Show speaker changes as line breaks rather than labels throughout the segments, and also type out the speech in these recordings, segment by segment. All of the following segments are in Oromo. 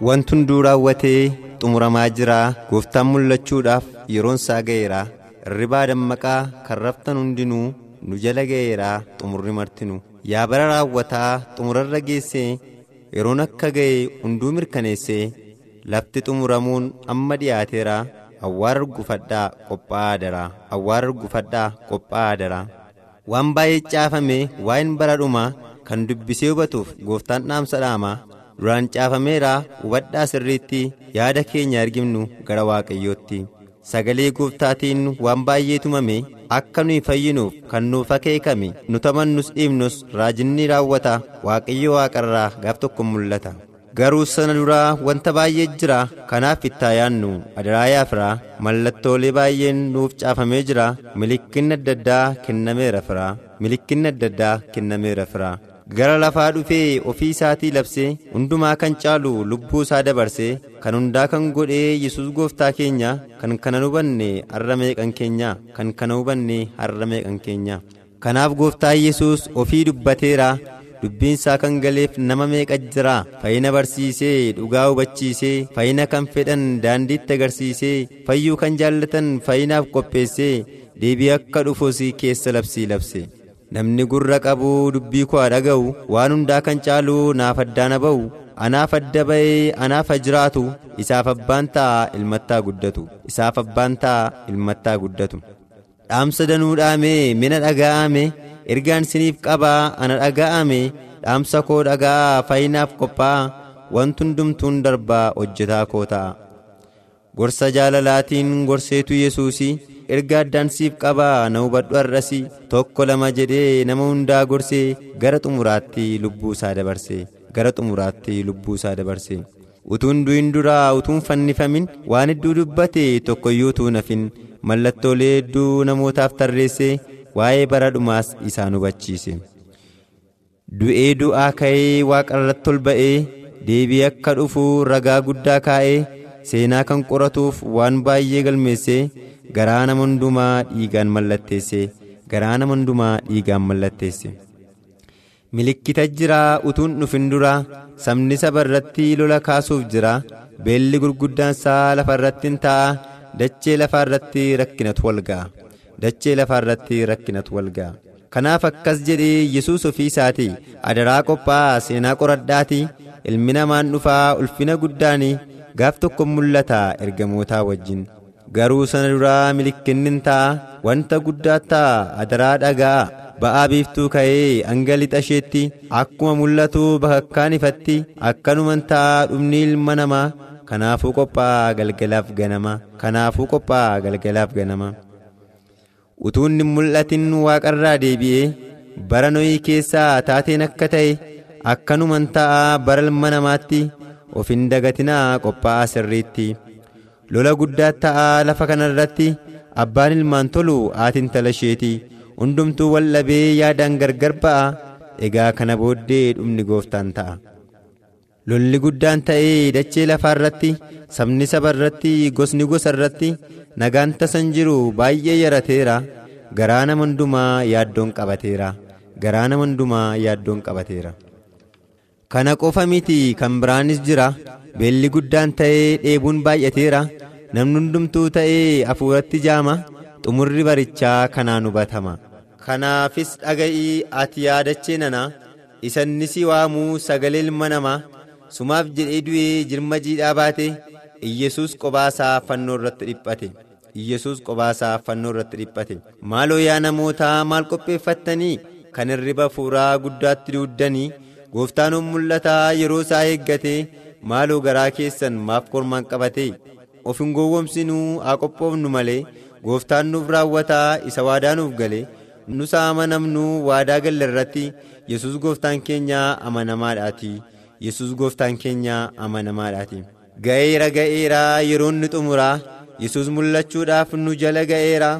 Wanti hunduu raawwatee xumuramaa jira gooftaan mul'achuudhaaf yeroon isaa ga'eera. Irribaa dammaqaa kan raftan hundinuu nu jala ga'eera xumurri martinu yaa bara raawwataa xumurarra geessee yeroon akka ga'e hunduu mirkaneessee lafti xumuramuun amma dhiyaateera awwaara gufadhaa qophaa'aa dara awwaara gufadhaa qophaa'aa dara. Waan baay'ee caafame waa'een bara dhumaa kan dubbisee hubatuuf gooftaan dhaamsa dhaamaa duraan caafameera hubadhaa sirriitti yaada keenya arginu gara waaqayyootti. Sagalee gooftaatiin waan baay'ee tumame akka nuyi fayyinuuf kan nuuf akeekame nu tamannus dhiibnus raajinni raawwata waaqayyo waaqarraa gaaf tokko mul'ata. Garuu sana duraa wanta baay'ee jira kanaaf ittaa yaannu adaraa firaa mallattoolee baay'een nuuf caafamee jira milikkinni adda addaa kennameera firaa milikkinni adda addaa kennameera firaa gara lafaa dhufee ofii isaatii labsee hundumaa kan caalu lubbuu isaa dabarsee kan hundaa kan godhee yesus gooftaa keenya kan kana hubanne har'a meeqan keenya kan kana hubanne har'a meeqan keenya kanaaf gooftaa yesus ofii dubbateera dubbiin isaa kan galeef nama meeqa jira fayyina barsiisee dhugaa hubachiisee fayyina kan fedhan daandiitti agarsiisee fayyuu kan jaallatan fayyinaaf qopheessee deebii akka dhufus keessa labsii labse. Namni gurra qabu dubbii koo dhaga'u. Waan hundaa kan caalu naaf addaan ba'u. Anaaf adda ba'ee anaaf jiraatu isaaf abbaan ta'a ilmattaa guddatu. Isaaf abbaan ta'a ilmattaa guddatu. Dhaamsa danuu dhaamee mina dhaga'ame ergaan siniif qabaa ana dhaga'ame dhaamsa koo dhaga'aa fayyinaaf qophaa'a wanti hundumtuun darbaa hojjetaa koo ta'a. Gorsa jaalalaatiin gorseetu yesuusii erga addaan siif qabaa na hubadhu har'asi tokko lama jedhee nama hundaa gorsee gara xumuraatti lubbuu isaa dabarse. Gara xumuraatti lubbuu isaa dabarse. Utuun du'in duraa utuun fannifamin waan hedduu dubbate tokkoyyuu utuu nafin. Mallattoolee hedduu namootaaf tarreesse waa'ee bara dhumaas isaan hubachiise. Du'ee du'aa ka'ee waaqarratti ol ba'ee deebii akka dhufu ragaa guddaa kaa'ee seenaa kan qoratuuf waan baay'ee galmeesse garaa nama hundumaa dhiigaan mallatteesse garaa nama hundumaa dhiigaan mallatteesse. Milikkita jira utuun dhufin dura sabni saba irratti lola kaasuuf jira beelli gurguddaan isaa lafa irratti hin ta'a dachee lafaa irratti rakkinatu wal ga'a. Dachee lafaa irratti rakkinatu wal ga'a. Kanaaf akkas jedhee yesus ofii isaati adaraa qophaa seenaa qoradhaati ilmi namaan dhufaa ulfina guddaanii gaaf tokko mul'ata ergamootaa wajjin garuu sana duraa milikkinni ta'a wanta guddaa ta'a adaraa dhagaa. Ba'aa biiftuu ka'ee hanga lixa isheetti akkuma mul'atu bakakkaan ifatti akkanuman ta'a dhumni ilma namaa. Kanaafuu qophaa galgalaaf ganama. Kanaafuu qophaa galgalaaf ganama. Utuun hin mul'atin waaqarraa deebi'ee bara nohii keessaa taateen akka ta'e akkanuman ta'a bara ilma namaatti. Of hin dagatinaa qophaa'aa sirriitti lola guddaa ta'a lafa kana irratti abbaan ilmaan tolu haati intala isheeti. Hundumtuu wal dhabee yaadaan gargar ba'a egaa kana booddee dhumni gooftaan ta'a. Lolli guddaan ta'ee dachee lafaa irratti sabni saba irratti gosni gosa irratti nagaan tasan jiru baay'ee yarateera. Garaa nama hundumaa yaaddoon qabateera. Garaa nama hundumaa yaaddoon qabateera. kana qofa miti kan biraanis jira beelli guddaan ta'ee dheebuun baay'ateera. Namni hundumtuu ta'ee hafuuratti jaama. Xumurri barichaa kanaan hubatama kanaafis dhaga'ii ati yaadachee nana. Isanni si waamuu sagalee ilma namaa sumaaf jedhee du'ee jirma jiidhaa baate. Iyyesuus qobaasaa fannoo irratti dhiphate. Iyyesuus qobaasaa fannoo irratti dhiphate. Maaloo yaa namootaa maal qopheeffattanii? Kan hirriba fuuraa guddaatti duuddanii. Gooftaan mul'ataa yeroo isaa eeggate maaloo garaa keessan maaf kormaan qabate? Of hin gowwomsinuu haa qophoofnu malee gooftaan nuuf raawwataa isa waadaa nuuf gale nus amanamnu waadaa galle irratti yesus gooftaan keenya amanamaadhaati yesus gooftaan keenya amanamaadhaati ga'eera ga'eera yeroon ni xumuraa. Yesus mul'achuudhaaf nu jala ga'eera.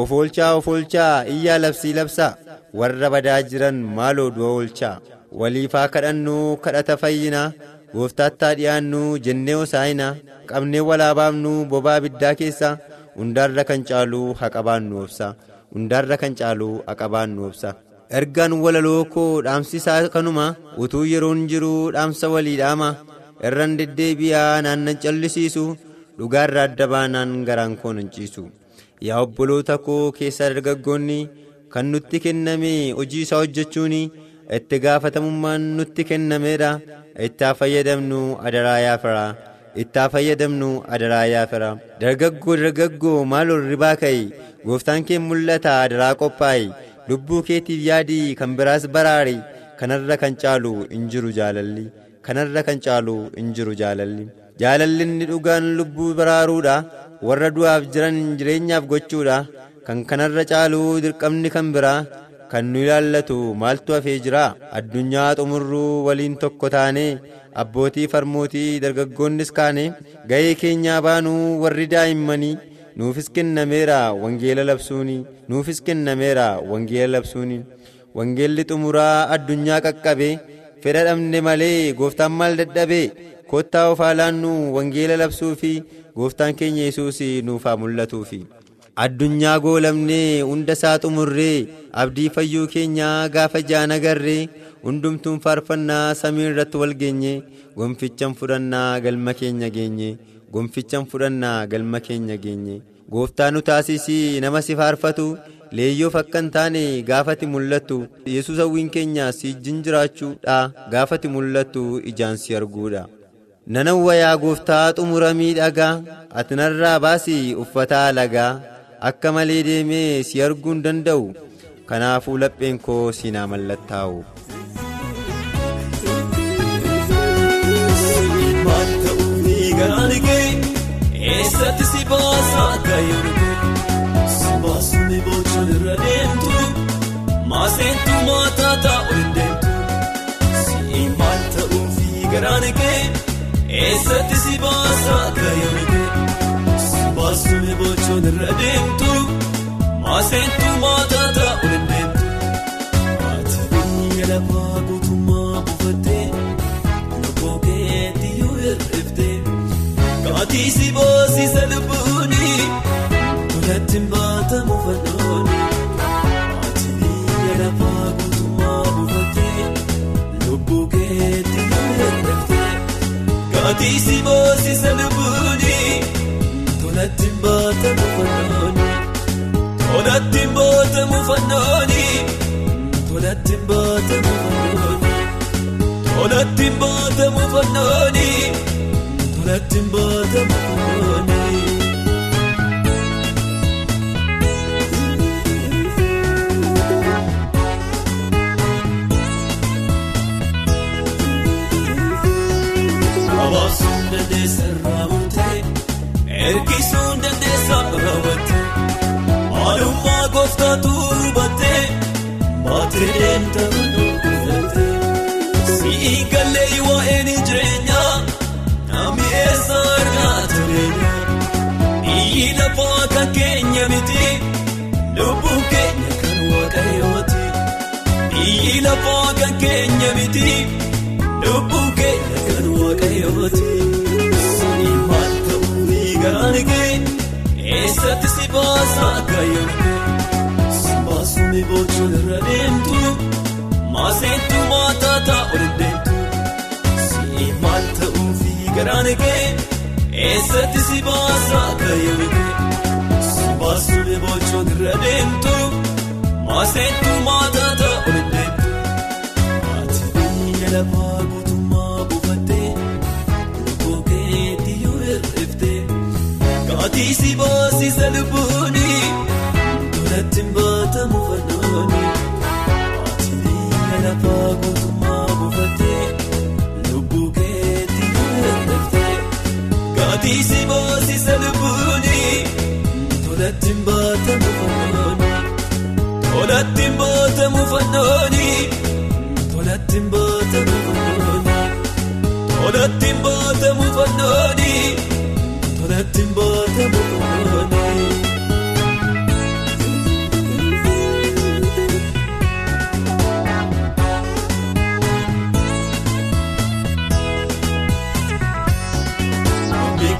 Of oolchaa of oolchaa. Iyyaa labsii labsaa warra badaa jiran maaloo du'a oolchaa. Waliifaa kadhannu kadhata fayyinaa gooftaattaa dhiyaannu jennee hosaayinaa qabnee walaa baafnu bobaa biddaa keessa hundaarra kan caalu haqabaannu obsa. Hundaarra kan caalu haqabaannu obsa. Ergaan walaloo koo dhaamsisaa kanuma utuu yeroon jiru dhaamsa walii dhaama irran deddeebi'aa naannan callisiisu dhugaarra adda baanaan garaan koo nan ciisu. Yaa obboloota koo keessa dargaggoonni kan nutti kenname hojii isaa hojjechuun itti gaafatamummaan nutti kennameedha. Itti fayyadamnu adaraa yaafira itti fayyadamnu adaraa yaafira dargaggoo dargaggoo maal ribaa ka'i. Gooftaan kee mul'ata adaraa qophaa'e lubbuu keetiif yaadii kan biraas baraari. Kanarra kan caalu hin jiru jaalalli. Kanarra kan caalu hin jiru jaalalli. Jaalalli inni dhugaan lubbuu baraaruudha. Warra du'aaf jiran jireenyaaf gochuudha. Kan kanarra caalu dirqamni kan biraa kan nu ilaallatu maaltu hafee jira? Addunyaa xumurruu waliin tokko taane abbootii farmootii dargaggoonnis kaane ga'ee keenyaa baanuu warri daa'immanii nuufis kennameera wangeela labsuuni nuufis kennameera wangeela labsuuni. Wangeelli xumuraa addunyaa qaqqabe fedha dhabne malee gooftaan maal dadhabe kottaa of haalaannu wangeela labsuu fi gooftaan keenya yesuus nuuf haa mul'atuufi. Addunyaa goolamnee hunda isaa xumurree abdii fayyuu keenyaa gaafa jaan agarree hundumtuun faarfannaa samii irratti wal geenye gonfichan fudhannaa galma keenya geenye gonfichan fudhannaa galma keenya geenye gooftaa nu taasisii nama si faarfatu leeyyoof akka hin taane gaafati mul'attu yesus hawwiin keenya si ijjin jiraachuudha gaafati mul'attu ijaan si arguudha. nanawwa yaa gooftaa xumura miidhagaa ati narraa baasii uffata alagaa akka malee deemee si arguu hin danda'u kanaafuu lapheen koo siinaa mallattaa'u.
eessatti si baasa akka yeroo si baasuun bocoon irra deemtu? Maaseentu maataa taa'u hin deemtu? Si maal ta'uufi garaan kee eessatti si baasa akka yeroo si baasuun bocoon irra deemtu maaseentu maataa taa'u hin deemtu ati biyya lafaa guutummaa buufattee lubbuu keetti yoo hir'iftee. Kaatii si boosiisa lubbuuni tolatti baatamu fannooni ati biyya lafaa guutummaa buufattee lubbuu keetti hir'iftee kaatii si boosiisa lubbuuni tolatti baatamu fannooni tolatti baatamu fannooni tolatti baatamu fannooni tolatti baatamu fannooni. Tolatti baatamu Abaabsuun dandeessa raawwatee ergisuun dandeessa raawwatee maalummaa gooftaatu hubatee baatee deemta gufatee si'i gallee waa'een jireenyaa. Namni eessa argaa tureenya biyyi lafaa kan keenya miti lubbuun keenya kan waaqayyooti biyyi lafaa kan keenya miti lubbuun keenya kan waaqayyooti eessatti si baasa akka yommuu si baasuun bocoon irra deemtu maaseentu maataa taa'u dandeemtu si maal ta'uufi. Garaan kee eessatti si baasa akka yommuu si baasuun bocoon irra deemtu maaseentu maataa ta'u dandeemtu ati biyya lafaa guutummaa buufattee lubbuu keetti yoo hir'iftee kaatii si boosiisa lubbuuni tolatti baatamu fannooni ati biyya lafaa guutummaa buufattee lubbuu keetti. Kaatii si boosiisa lubbuuni tolatti baatamu fannooni tolatti mbootamu fannooni tolatti mbootamu fannooni tolatti mbootamu fannooni tolatti mbootamu fannooni.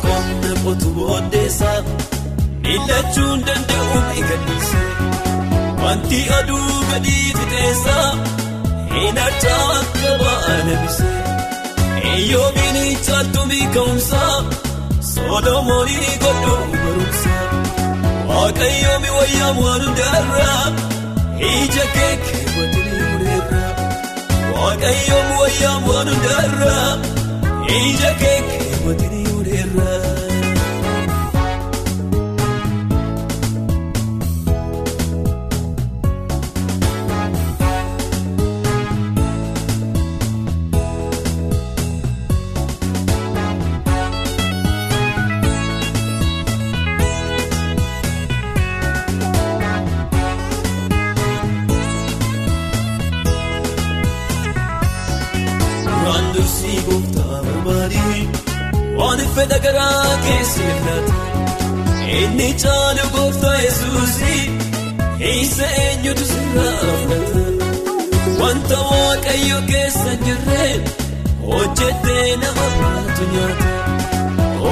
Qonna qotu booddeessa miidhachuun danda'uun eegalisa wanti aduu gadi fixeessa hin akka ba'alamisa eeyyoomiin caaltumii ka'umsa solomoonii godhu barumsa waaqayyoomi wayyaamu waan hundaarraa ija kee keewwatanii mureerra waaqayyoomi wayyaamu waan hundaarraa ija kee keewwatanii keessa filata inni caalu gooftaa yesuusii isa eenyutu sirraa filata wanta waaqayyo keessa hin jirre hojjetee nama baatu nyaata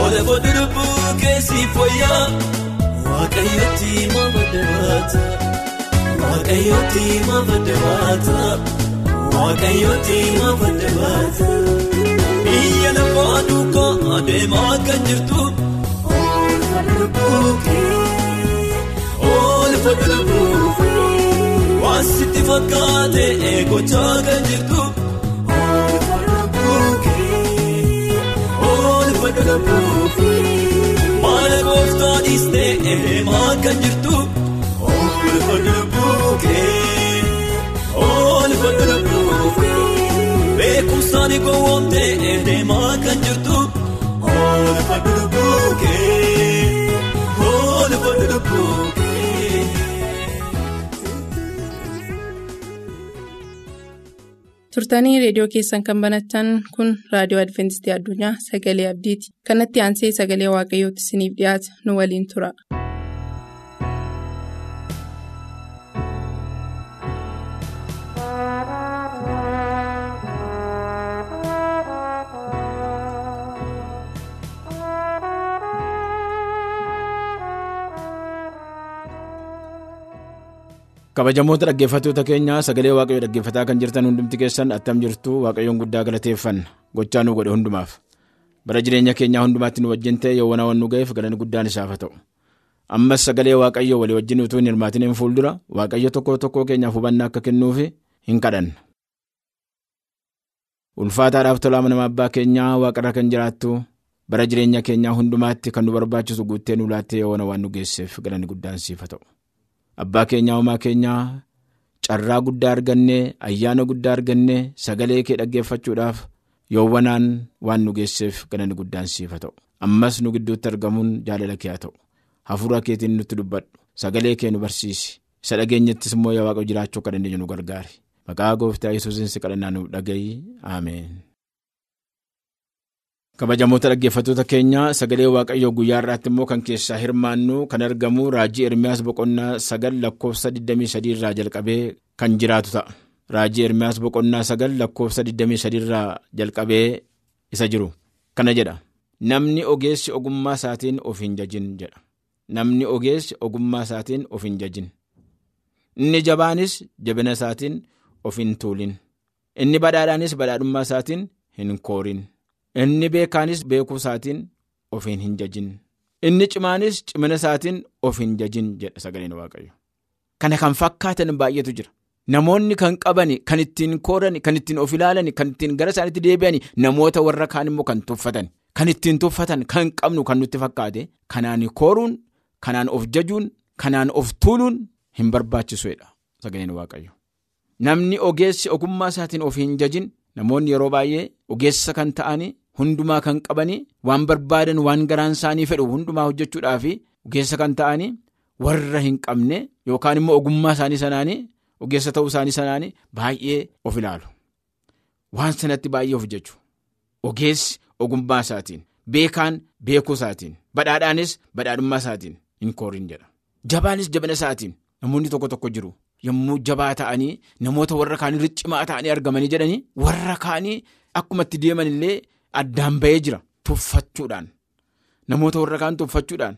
oola booddu lubbuu keessi fooyyaa waaqayyooti maafadda baata waaqayyooti maafadda baata. waaqayyooti maafadda baata biyya lafaa duukaa adeemaa kan jirtu oolfadha lubbuukee oolfadha lubbuukee waan sitti fakkaate eegochaa kan jirtu oolfadha lubbuukee oolfadha lubbuukee maala gooftaa dhiistee eemaa kan jirtu oolfadha lubbuukee. Oolfadha beekumsaan gowwoomtee deemaa kan jirtu oolfadha lubbuukee oolfadha lubbuukee.
turtanii reediyoo keessan kan banatan kun raadiyoo adventistii addunyaa sagalee abdiiti kanatti aansee sagalee waaqayyootti isiniif dhiyaata nu waliin tura.
Kabajamoota dhaggeeffattoota keenyaa sagalee waaqayyoo dhaggeeffataa kan jirtan hundumti keessan attam jirtu waaqayyoon guddaa galateeffanna gochaa nu godhe hundumaaf bara jireenya keenyaa hundumaatti nu wajjin ta'e yoo waan nu ga'eef galanni guddaan isaaf haa ta'u ammas sagalee waaqayyoo walii wajjin utuu hin hirmaatiniin fuuldura waaqayyo tokko tokkoo keenyaaf hubannaa akka kennuufi hin kadhanna. ulfaataadhaaf tolaa nama abbaa keenyaa waaqarra kan jiraattu bara jireenya keenyaa hundumaatti kan nu barbaachisu guuttee nu laattee yoo waan nu geesseef galanni guddaan siif haa ta'u. Abbaa keenyaa uumaa keenyaa carraa guddaa argannee ayyaana guddaa argannee sagalee kee dhaggeeffachuudhaaf yoowwanaan waan nu geesseef galanni guddaan siif haa ta'u. Ammas nu gidduutti argamuun jaalala kee haa ta'u. Hafuura keetiin nutti dubbadhu. Sagalee kee nu barsiisi. Isa dhageenyattis immoo yaa waaqa jiraachuu akka dandeenyu nu gargaari. Maqaa gooftaa yesuusin si kadhannaa nuuf dhagayi. Ameen. Kabajamoota dhaggeeffattoota keenya sagalee waaqayyoo guyyaa irraatti immoo kan keessaa hirmaannu kan argamu raajii ermiyaas boqonnaa sagal lakkoofsa 23 irraa jalqabee kan jiraatu ta'a. raajii ermiyaas boqonnaa sagal lakkoofsa 23 irraa jalqabee isa jiru kana jedha namni ogeessi ogummaa isaatiin of hin jajin jedha namni ogeessi ogummaa isaatiin of hin jajin inni jabaanis jabina isaatiin of hin tuulin inni badhaadhaanis badhaadhummaa isaatiin hin koorin. Inni beekaanis beekuu isaatiin of hin jajin. Inni cimaanis cimina isaatiin of hin jajin jedha sagaleen waaqayyo. Kana kan fakkaatan baay'eetu jira. Namoonni kan qaban kan ittiin kooran kan ittiin of ilaalan kan ittiin gara isaaniitti deebi'an namoota warra kaan immoo kan tuffatan kan ittiin tuffatan kan qabnu kan nutti fakkaate kanaan kooruun kanaan of jajuun kanaan of tuuluun hin barbaachisuudha sagaleen waaqayyo. Namni ogeessi ogummaa isaatiin of hin jajin namoonni yeroo baay'ee ogeessa kan ta'anii hundumaa kan qabanii waan barbaadan waan garaan isaanii fedhu hundumaa hojjechuudhaaf ogeessa kan ta'anii warra hin qabne yookaan immoo ogummaa isaanii sanaanii ogeessa ta'uu isaanii sanaan baay'ee of ilaalu. Waan sanatti baay'ee of jechuu. Ogeessi ogummaa isaatiin, beekaan beekuu isaatiin, badhaadhaanis badhaadhummaa isaatiin hin koorin jedha. Jabaanis jabana isaatiin namoonni tokko tokko jiru. Yommuu jabaa ta'anii namoota warra kaanii riccimaa ta'anii argamanii jedhanii warra kaanii akkuma deeman illee addaan bahee jira. Tuffachuudhaan namoota warra kaan tuffachuudhaan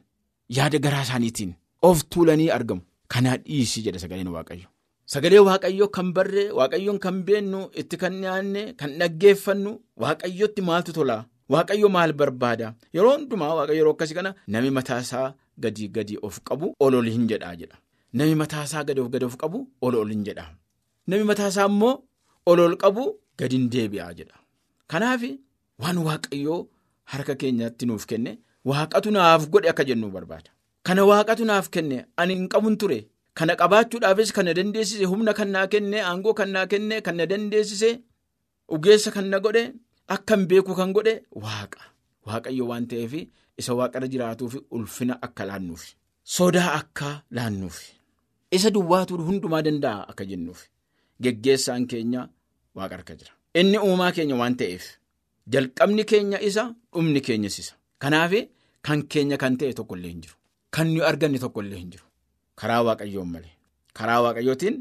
yaada garaa isaaniitiin of tuulanii argamu. Kanaa dhiisii jedha sagaleen waaqayyo. Sagalee waaqayyoo kan barree waaqayyoon kan beennu itti kan nyaanne kan dhaggeeffannu waaqayyotti maaltu tola waaqayyo maal barbaada yeroo hundumaa waaqayyo yeroo akkasii kana nami mataasaa gadi gadi of qabu ol ol hin jedhaa jedha. Nami mataasaa gadi of gadi of qabu ol ol hin jedha. Nami mataasaa immoo ol ol qabu gadi hin deebi'aa jedha. Kanaaf waan waaqayyoo harka keenyatti nuuf kenne waaqatu naaf godhe akka jennu barbaada. Kana waaqatu naaf kenne ani hin qabun ture. Kana qabaachuudhaafis kan na dandeessise humna kan naa kenne aangoo kan naa kenne kan na dandeessise ogeessa kan na godhe akkan beeku kan godhe waaqa. Waaqayyo waan ta'eef isa waaqarra jiraatuuf ulfina akka laannuuf sodaa akka laannuuf isa duwwaatu hundumaa danda'a akka jennuuf geggeessaan keenya waaqa harka jira. Inni uumaa keenya waan ta'eef jalqabni keenya isa dhumni keenyas isa. Kanaaf kan keenya kan ta'e tokkollee hin jiru. Kan nuyi arganne tokkollee hin jiru. Karaa waaqayyoon malee. Karaa waaqayyootiin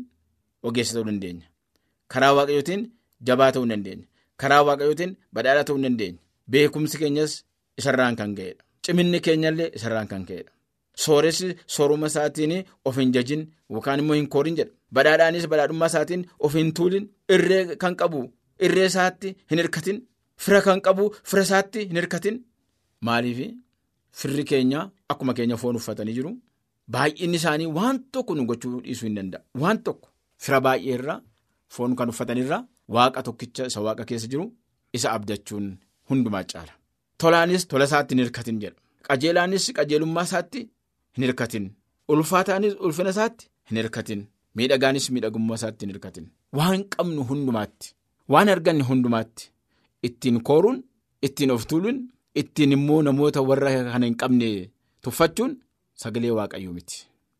ogeessa ta'uu dandeenya. Karaa waaqayyootiin jabaa ta'uu dandeenya. Karaa waaqayyootiin badhaadhaa ta'uu dandeenya. Beekumsi keenyas isarraan kan ga'edha. Ciminni keenyallee isarraan kan ka'edha. Sooressi sooruma isaatiin of hin jajin yookaan immoo hin koorin jedha. Badhaadhaanis badhaadhummaa isaatiin of hin tuulin irree kan qabu irree isaatti hin hirkatin. Fira kan qabu fira isaatti hin hirkatin. Maaliif firri keenya akkuma keenya foon uffatanii jiru. Baay'inni isaanii waan tokko nu gochuu dhiisuu hin danda'a. Waan tokko fira baay'ee irraa foon kan uffatanirraa waaqa tokkicha isa waaqa keessa jiru isa abdachuun hundumaa caala. Tolaanis tola isaatti hin hirkatin jedha. Qajeelaanis qajeelummaa isaatti hin hirkatin. Ulfaataanis ulfina isaatti hin hirkatin. Miidhagaanis miidhagummaa isaatti hin hirkatin. Waan qabnu hundumaatti. Waan arganne hundumaatti. Ittiin kooruun, ittiin of tuuluun, ittiin immoo namoota warra kana hin qabne tuffachuun. Sagalee waaqayyoo miti.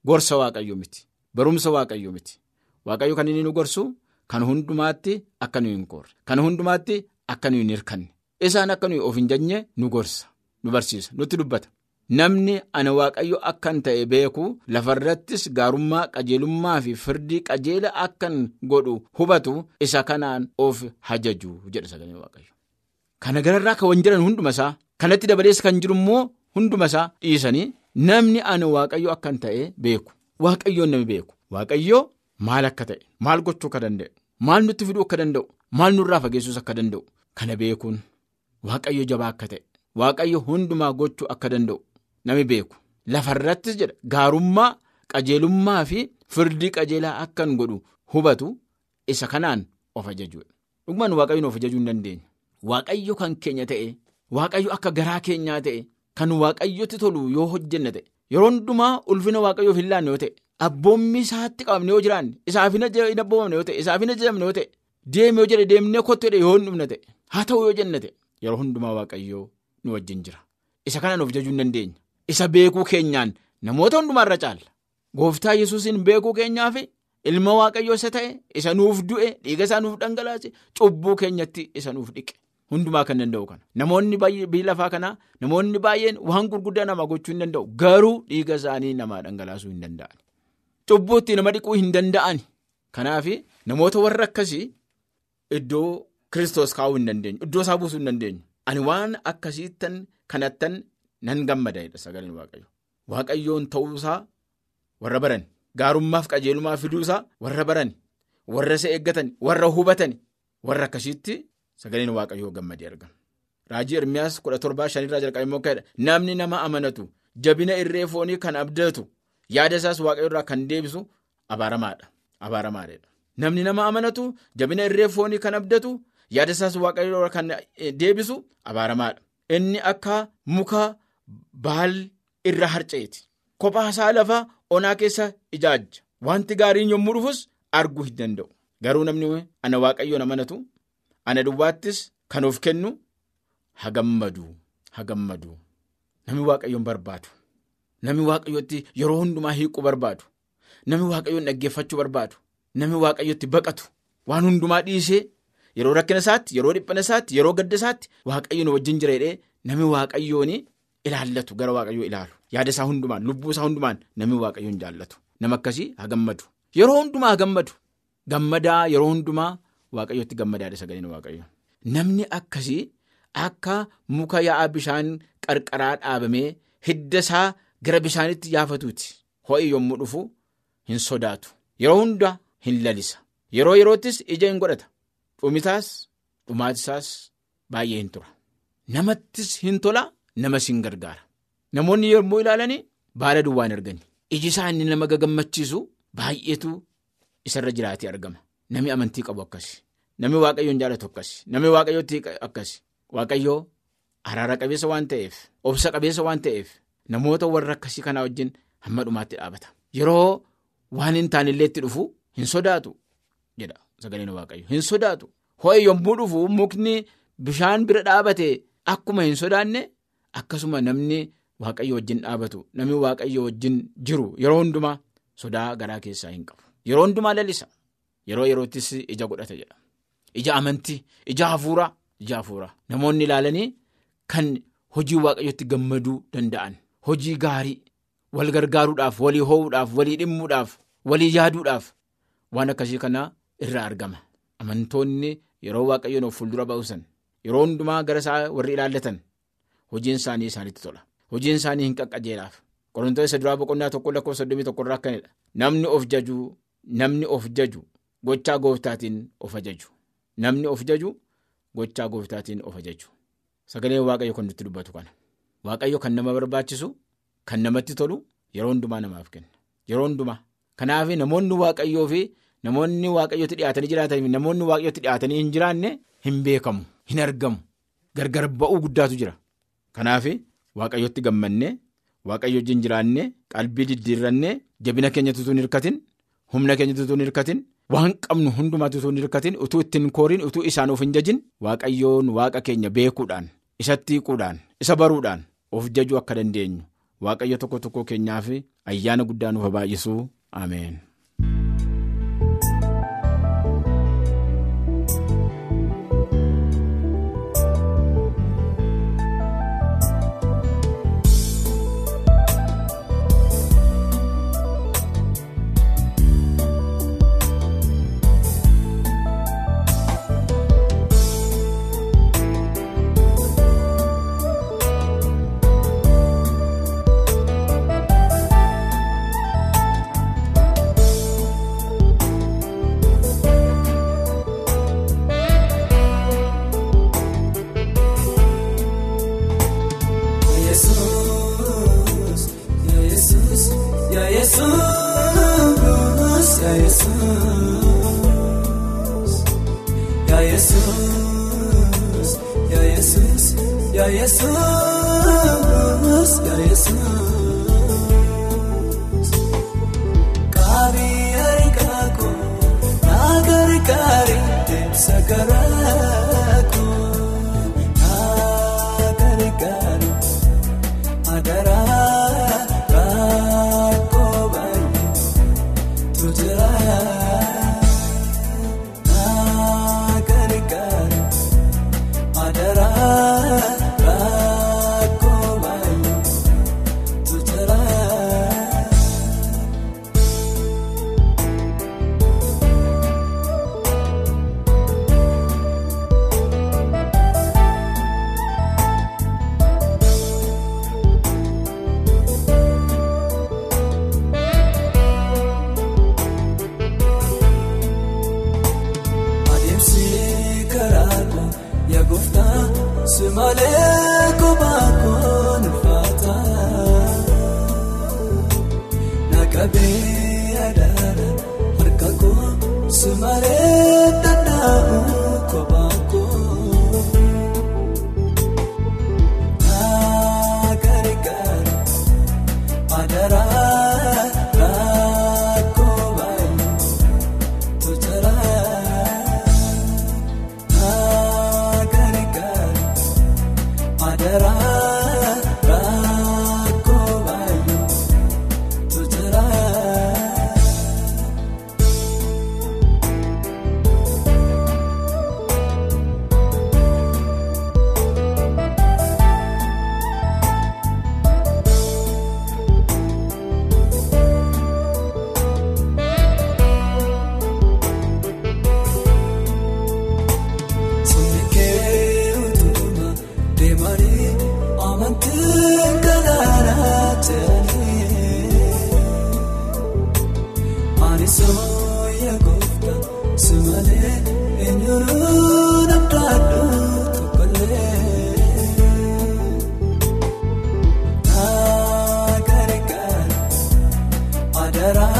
Gorsa waaqayyoo miti. Barumsa waaqayyoo miti. Waaqayyo kan inni nu gorsu kan hundumaatti akka nuyi hin koorre. Kan hundumaatti akka nuyi hin hirkanne. Isaan akka nuyi of hin jajne nu gorsa. Nu barsiisa. Nutti dubbata. Namni ana waaqayyo akkan ta'e beeku lafarrattis gaarummaa qajeelummaa fi firdii qajeela akkan godhu hubatu isa kanaan of hajaju jedha sagalee waaqayyo. Kana gararraa kan jiran hunduma isaa kanatti dabalees kan jiru immoo hunduma isaa dhiisanii. Namni ani waaqayyo akkan ta'e beeku. Waaqayyoon nami beeku. Waaqayyoo maal akka ta'e, maal gochuu akka danda'e, maal nutti fiduu akka danda'u, maal nurraa fageessuus akka danda'u. Kana beekuun waaqayyo jabaa akka ta'e, waaqayyo hundumaa gochuu akka danda'u nami beeku. Lafarrattis jedha gaarummaa, qajeelummaa fi firdii qajeelaa akkan godhu hubatu isa kanaan of ajajuudha. Dhugumaan waaqayyoon of ajajuu hin dandeenye. Waaqayyo kan keenya ta'e, waaqayyo akka garaa keenyaa ta'e. Kan waaqayyotti tolu yoo hojjenne ta'e yeroo hundumaa ulfina waaqayyoof hin laanne yoo ta'e abboommi isaatti qabamne yoo jiraanne isaaf hin abboomamne yoo ta'e isaaf hin ajajamne yoo ta'e deeme yoo jedhe deemnee kottu yoo hin dhumne ta'e haa ta'u yoo jenne ta'e yeroo hundumaa waaqayyoo nu wajjin jira. Isa kanaan of jajuu hin dandeenya. Isa beekuu keenyaan namoota hundumaarra caalla. Gooftaa yesuusin beekuu keenyaaf ilma waaqayyoo isa ta'e isa nuuf du'e dhiiga isaa nuuf dhangalaase cubbuu keenyatti isa nuuf dhiqe. Hundumaa kan danda'u kana namoonni biyya lafaa kanaa namoonni baay'een waan gurguddaa nama gochuu hin danda'u garuu dhiiga isaanii namaa dhangalaasuu hin danda'an. Cubbuutti nama dhiquu hin danda'an. Kanaaf namoota warra akkasii iddoo kiristoos kaa'uu hin dandeenyu iddoo isaa buusuu hin dandeenyu. Ani waan akkasiittan kanattan nan gammada jedha sagaleen waaqayyo. Waaqayyoon ta'uusaa warra baran gaarummaaf qajeelummaa fiduusaa warra baran warra isa eeggatan warra hubatan warra akkasiitti. Sagaleen waaqayyoo gammadee argama. Raajii Ermiyaas kudha torbaa shanirraa jalqabee immoo akka namni nama amanatu jabina irree foonii kan abdatu yaada isaas waaqayyo irraa kan deebisu abaaramaadha. Abaaramaadha. Namni nama amanatu jabina irree foonii kan abdatu yaada isaas waaqayyo irraa kan deebisu abaaramaadha. Inni akka muka baal irra harca'eeti. Kophaa isaa lafa onaa keessa ijaajja. Wanti gaariin yommuu dhufus arguu hin danda'u. Garuu namni ana waaqayyoon amanatu. Ana duwwaattis kan of kennu hagammadu hagammadu. Namni waaqayyoon barbaadu namni waaqayyootti yeroo hundumaa hiiquu barbaadu namni waaqayyoon dhaggeeffachuu barbaadu namni waaqayyotti baqatu waan hundumaa dhiisee yeroo rakkina isaatti yeroo dhiphina isaatti yeroo gadda isaatti waaqayyoon wajjin jira jedhee namni waaqayyoon ilaallatu gara waaqayyoo ilaalu. Yaada isaa hundumaan lubbuu isaa hundumaan namni waaqayyoon jaallatu. Nama akkasii haa gammadu yeroo hundumaa haa gammadu gammadaa yeroo hundumaa waaqayyotti gammadaadha sagaleen waaqayyo. Namni akkasii akka muka yaa'aa bishaan qarqaraa dhaabamee hidda isaa gara bishaanitti yaafatuuti. Ho'i yommuu dhufu hin sodaatu. Yeroo hunda hin lalisa. Yeroo yeroottis ija hin godhata. Dhumisaas dhumaatisaas baay'ee hin tura. Namattis hin tola namas hin gargaara. Namoonni yommuu ilaalanii baala duwwaa hin argani. Iji isaa inni nama gagammachiisu baay'eetu isarra jiraatee argama namni amantii qabu akkasi namni waaqayyoon jaalatu akkasi namni waaqayyootti akkasi waaqayyoo araara qabeessa waan ta'eef obsa qabeessa waan ta'eef namoota warra akkasii kanaa wajjin hamma dhumaatti dhaabata. Yeroo waan hin taanillee itti dhufu hin sodaatu jedha sagaleen waaqayyo hin sodaatu. Ho'i yommuu dhufu mukni bishaan bira dhaabate akkuma hin sodaanne akkasuma namni waaqayyo wajjin dhaabatu namni waaqayyo wajjin jiru yeroo hundumaa sodaa garaa keessaa hin qabu. Yeroo hundumaa lalisa yeroo yeroottis ija godhata jedha. Ija amantii ija hafuuraa ija hafuuraa. Namoonni ilaalanii kan hojii waaqayyotti gammaduu danda'an. Hojii gaarii wal gargaaruudhaaf walii hoo'uudhaaf walii dhimmuudhaaf walii yaaduudhaaf waan akkasii kana irraa argama. Amantoonni yeroo waaqayyoon of fuuldura ba'usan yeroo hundumaa gara isaa warri ilaallatan hojiin isaanii isaanitti tola. Hojiin isaanii hin qaqqajeelaaf. Qorontoota isa duraa boqonnaa tokko lakkoofsa soddomii tokko irraa akkanidha. Namni of jaju namni of jaju gochaa gooftaatiin of ajaju. Namni of jaju gochaa gooftaatiin of ajaju. Sagaleen waaqayyo kan nutti dubbatu kana. Waaqayyo kan nama barbaachisu kan namatti tolu yeroo hundumaa namaaf kenna. Yeroo hundumaa. Kanaaf namoonni waaqayyoo fi namoonni waaqayyootti dhiyaatanii jiraatanii namoonni waaqayyootti dhiyaatanii hin jiraanne hin beekamu hin argamu. Gargar ba'uu guddaatu jira. Kanaaf waaqayyootti gammannee waaqayyo wajjin jiraannee qalbii diddiirrannee jabina keenya tutuu hin hirkatin humna keenya tutuu hin hirkatin waan qabnu hundumaa tutuu hin hirkatin utuu ittiin kooriin utuu isaan of hin jajin waaqayyoon waaqa keenya beekuudhaan isatti hiikuudhaan isa baruudhaan of jajuu akka dandeenyu waaqayyo tokko tokko keenyaaf ayyaana guddaa nuuf baay'isuu ameen.
Era karaa.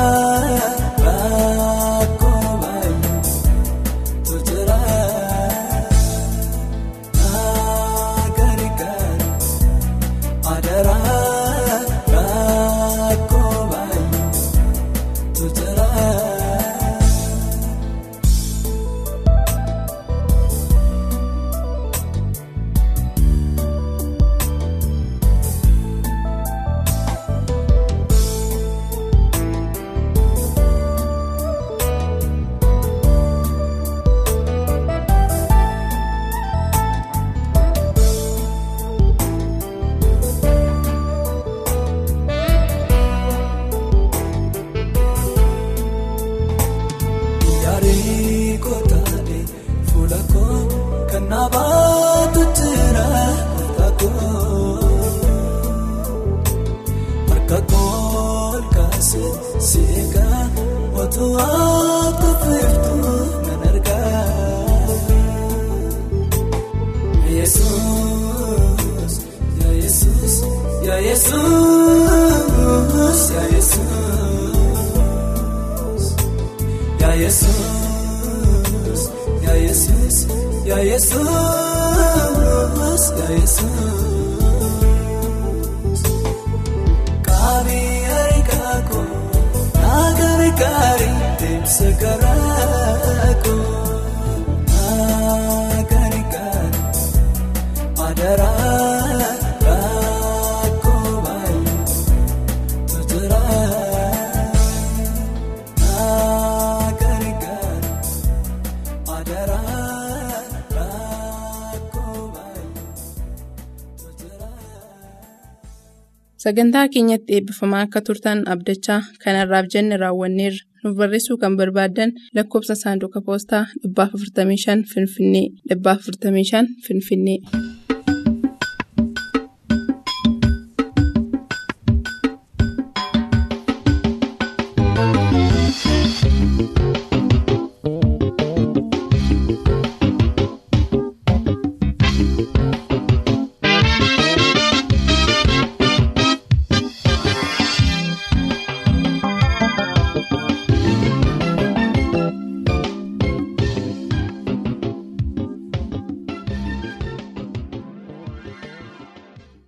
Sagantaa keenyatti eebbifamaa akka turtan abdachaa kanarraaf jenne raawwanneerra. Nuuf barreessuu kan barbaaddan lakkoobsa saanduqa poostaa 455 Finfinnee 455 Finfinnee.